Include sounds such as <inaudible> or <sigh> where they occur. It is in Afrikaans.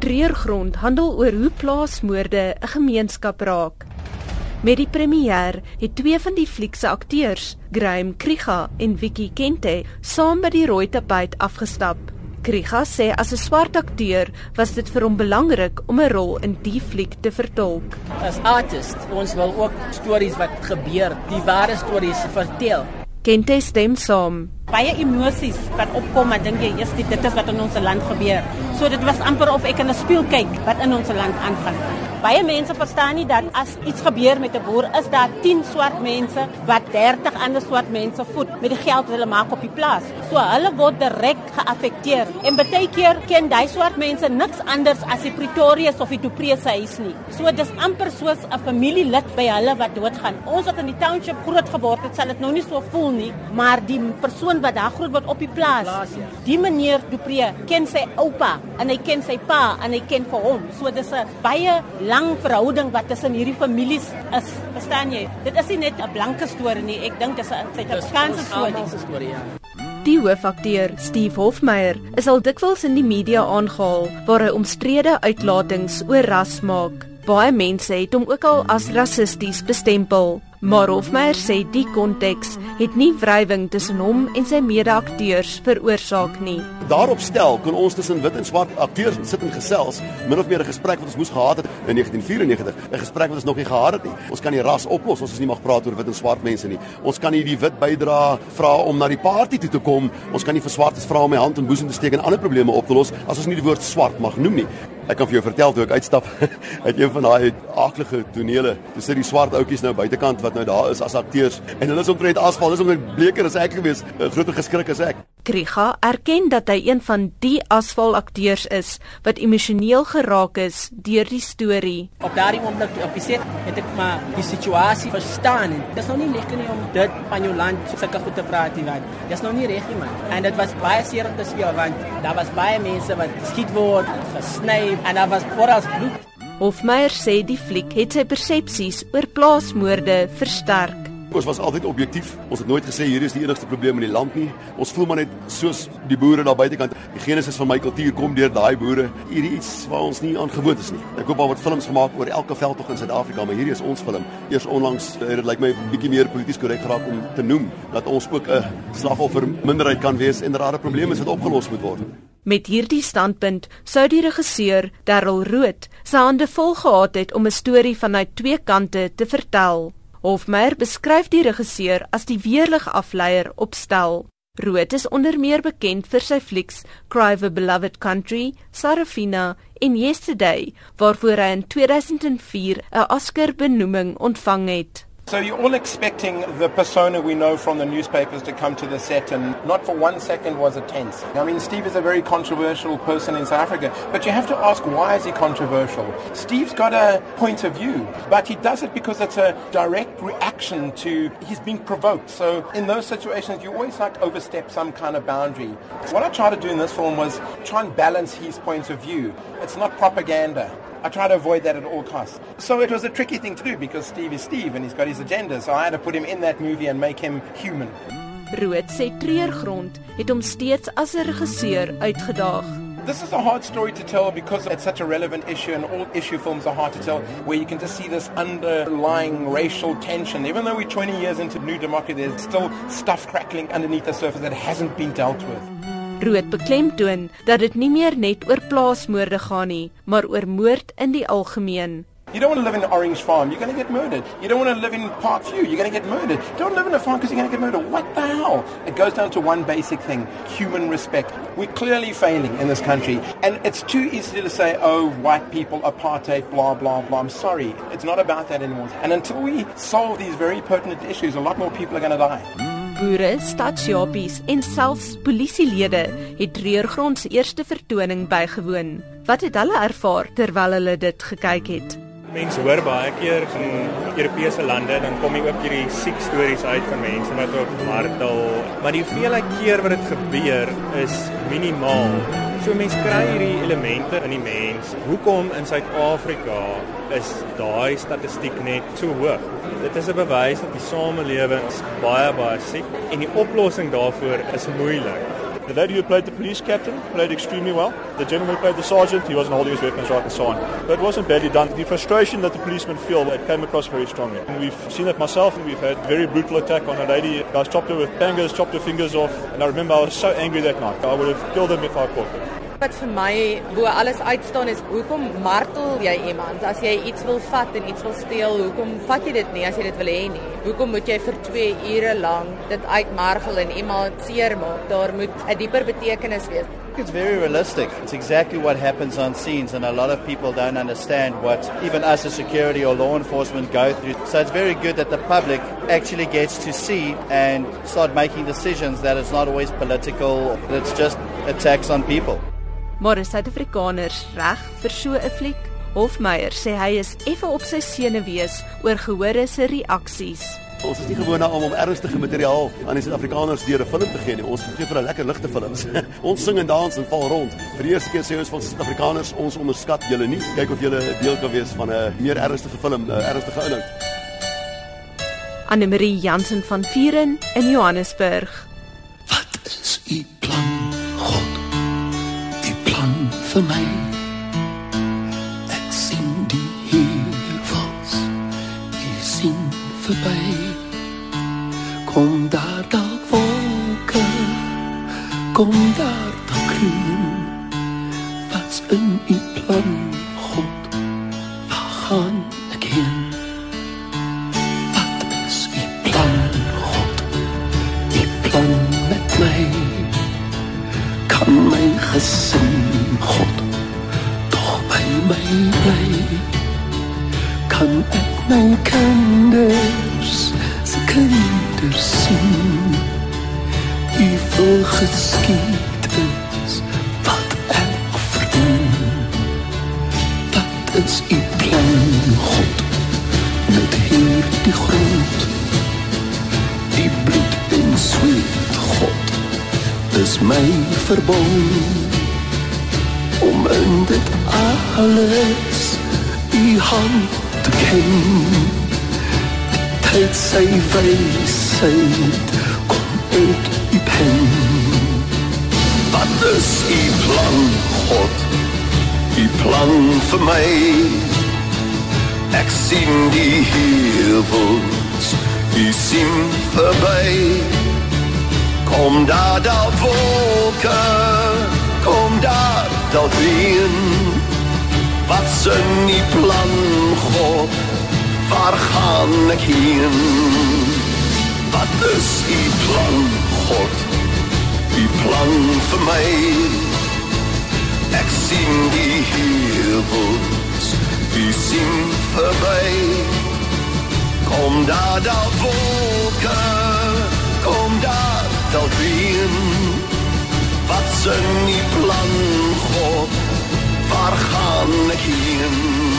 Treurgrond handel oor hoe plaasmoorde 'n gemeenskap raak. Met die premier het twee van die fliek se akteurs, Graham Kriga en Vicky Kente, saam by die rooi tapuit afgestap. Kriga sê as 'n swart akteur was dit vir hom belangrik om 'n rol in die fliek te vertolk. As artist, ons wil ook stories wat gebeur, die ware stories vertel. Kente stem saam. Baie emosies wat opkom, ek dink jy, eers dit is wat in ons land gebeur. So dit was amper of ek in 'n spieël kyk wat in ons land aangaan. Baie mense verstaan nie dat as iets gebeur met 'n boer, is daar 10 swart mense wat 30 ander swart mense voed met die geld wat hulle maak op die plaas. So hulle word direk geaffekteer. En baie keer ken daai swart mense niks anders as die Pretoria of die Dupree se huis nie. So dis amper soos 'n familielid by hulle wat doodgaan. Ons wat in die township groot geword het, sal dit nou nie so voel nie, maar die persoon wat daar groot word op die plaas, ja. die meneer Dupree ken sy oupa en hy ken sy pa en hy ken vir hom. So dis 'n baie lang verhouding wat tussen hierdie families is. Verstaan jy? Dit is nie net 'n blanke storie nie. Ek dink dit is 'n Suid-Afrikaanse storie. Ja. Die hoofakteur, Steve Hofmeyer, is al dikwels in die media aangehaal waar hy omstrede uitlatings oor ras maak. Baie mense het hom ook al as rassisties bestempel, maar Hofmeyer sê die konteks het nie wrywing tussen hom en sy mede-akteurs veroorsaak nie. Daarop stel kon ons tussen wit en swart akteurs sit en gesels, min of meer 'n gesprek wat ons moes gehad het in 1994, 'n gesprek wat ons nog nie gehad het nie. Ons kan die ras oplos, ons is nie mag praat oor wit en swart mense nie. Ons kan nie die wit bydra vra om na die party toe te kom. Ons kan nie vir swartes vra om my hand in boesem te steek en ander probleme op te los as ons nie die woord swart mag noem nie. Ek kan vir jou vertel toe ek uitstap <laughs> uit een van daai aaklige tonele. Dis sit die swart ouetjies nou buitekant wat nou daar is as akteurs en hulle is omtrent asfal, hulle is omtrent bleker as ek gewees, 'n groter geskrik as ek. Kriga erken dat hy een van die asfalakteurs is wat emosioneel geraak is deur die storie. Op daardie oomblik op die set het ek maar die situasie verstaan. Dit is nou nie lekker nie om dit van jou land sulke goed te praat nie, want dit is nou nie reg nie man. En dit was baie seer om te speel want daar was baie mense wat geskiet word, gesny en daar was oral bloed. Hofmeyer sê die fliek het sy persepsies oor plaasmoorde versterk. Ons was altyd objektief. Ons het nooit gesê hier is die enigste probleem in die land nie. Ons voel maar net soos die boere daar buitekant. Die genesis van my kultuur kom deur daai boere. Hierdie iets waar ons nie aan gewoond is nie. Ek hoop al word films gemaak oor elke veldtog in Suid-Afrika, maar hierdie is ons film. Eers onlangs het dit lyk my 'n bietjie meer polities korrek geraak om te noem dat ons ook 'n slagoffer minderheid kan wees en dat daar 'n probleem is wat opgelos moet word. Met hierdie standpunt sou die regisseur Darryl Rood sy hande vol gehad het om 'n storie vanuit twee kante te vertel. Hofmeyer beskryf die regisseur as die weerlig afleier op stel. Rood is onder meer bekend vir sy flieks Cry of a Beloved Country, Sarafina en Yesterday, waarvoor hy in 2004 'n Oscar-benoeming ontvang het. So you're all expecting the persona we know from the newspapers to come to the set and not for one second was it tense. I mean Steve is a very controversial person in South Africa, but you have to ask why is he controversial? Steve's got a point of view, but he does it because it's a direct reaction to he's being provoked. So in those situations you always like overstep some kind of boundary. What I tried to do in this film was try and balance his point of view. It's not propaganda. I try to avoid that at all costs. So it was a tricky thing to do because Steve is Steve and he's got his agenda. So I had to put him in that movie and make him human. Rood sê Treurgrond het hom steeds as 'n regisseur uitgedaag. This is a hard story to tell because it's such a relevant issue and all issue films are hard to tell where you can just see this underlying racial tension. Even though we're 20 years into new democracy, there's still stuff crackling underneath the surface that hasn't been dealt with. Rood beklemtoon dat dit nie meer net oor plaasmoorde gaan nie, maar oor moord in die algemeen. You don't want to live in Orange Farm, you're going to get murdered. You don't want to live in Parkview, you're going to get murdered. Don't live in a farm because you're going to get murdered. What the hell? It goes down to one basic thing human respect. We're clearly failing in this country. And it's too easy to say, oh, white people, apartheid, blah, blah, blah. I'm sorry. It's not about that anymore. And until we solve these very pertinent issues, a lot more people are going to die. Boere, stadsjapies en selfs polisielede het Treurgrond se eerste vertoning bygewoon. Wat het hulle ervaar terwyl hulle dit gekyk het? Mense hoor baie keer in Europese lande dan kom jy ook hierdie siek stories uit van mense wat op martel, maar die hoeveelheid keer wat dit gebeur is minimaal. So mense kry hierdie elemente in die mens. Hoekom in Suid-Afrika is daai statistiek net so hoog? Dit is 'n bewys dat die samelewing baie baie siek en die oplossing daarvoor is moeilik. The lady who played the police captain played extremely well. The gentleman who played the sergeant, he wasn't holding his weapons right and so on. But it wasn't badly done. The frustration that the policemen feel, it came across very strongly. And we've seen it myself, and we've had very brutal attack on a lady. Guys chopped her with bangers, chopped her fingers off. And I remember I was so angry that night. I would have killed them if I caught them. Wat vir my bo alles uitstaan is hoekom martel jy iemand as jy iets wil vat en iets wil steel hoekom vat jy dit nie as jy dit wil hê nie hoekom moet jy vir 2 ure lank dit uitmargel en iemand seermaak daar moet 'n dieper betekenis wees It's very realistic. It's exactly what happens on scenes, and a lot of people don't understand what even us as security or law enforcement go through. So it's very good that the public actually gets to see and start making decisions that it's not always political, it's just attacks on people. Maar is Suid-Afrikaners reg vir so 'n fliek? Hofmeyer sê hy is effe op sy senuwees oor gehore se reaksies. Ons is nie gewoond om om ernstige materiaal aan die Suid-Afrikaners deur 'n film te gee nie. Ons gee vir 'n lekker ligte films. <laughs> ons sing en dans en val rond. Vir die eerste keer sê ons van Suid-Afrikaners, ons onderskat julle nie. Kyk of julle deel kan wees van 'n meer ernstige film, 'n ernstige inhoud. Anne Marie Jansen van Vieren in Johannesburg. Vir my. Ek sien die hemels, ek sien verby. Kom daar dalk wolke, kom daar dalk klim. Wat's in u plan, God? Waar gaan my kinders se kinders sien. U vol geskied is wat ek verdien. Wat is u plan God met hierdie grond die bloed en sweet God is my verbond. Om in dit alles u hand te ken. Die tyd sy wysheid kom uit u pen. Wat is u plan, God? U plan vir my. Ek sien die hevels, u sien verby. Kom daar daar wolke, kom daar dalk reën wat se nie plan God waar gaan ek heen? Wat is u plan God? U plan vir my ek sien die hemels u sien verby kom daar dalk wolke kom daar dalk reën wat se nie plan God waar gaan ek heen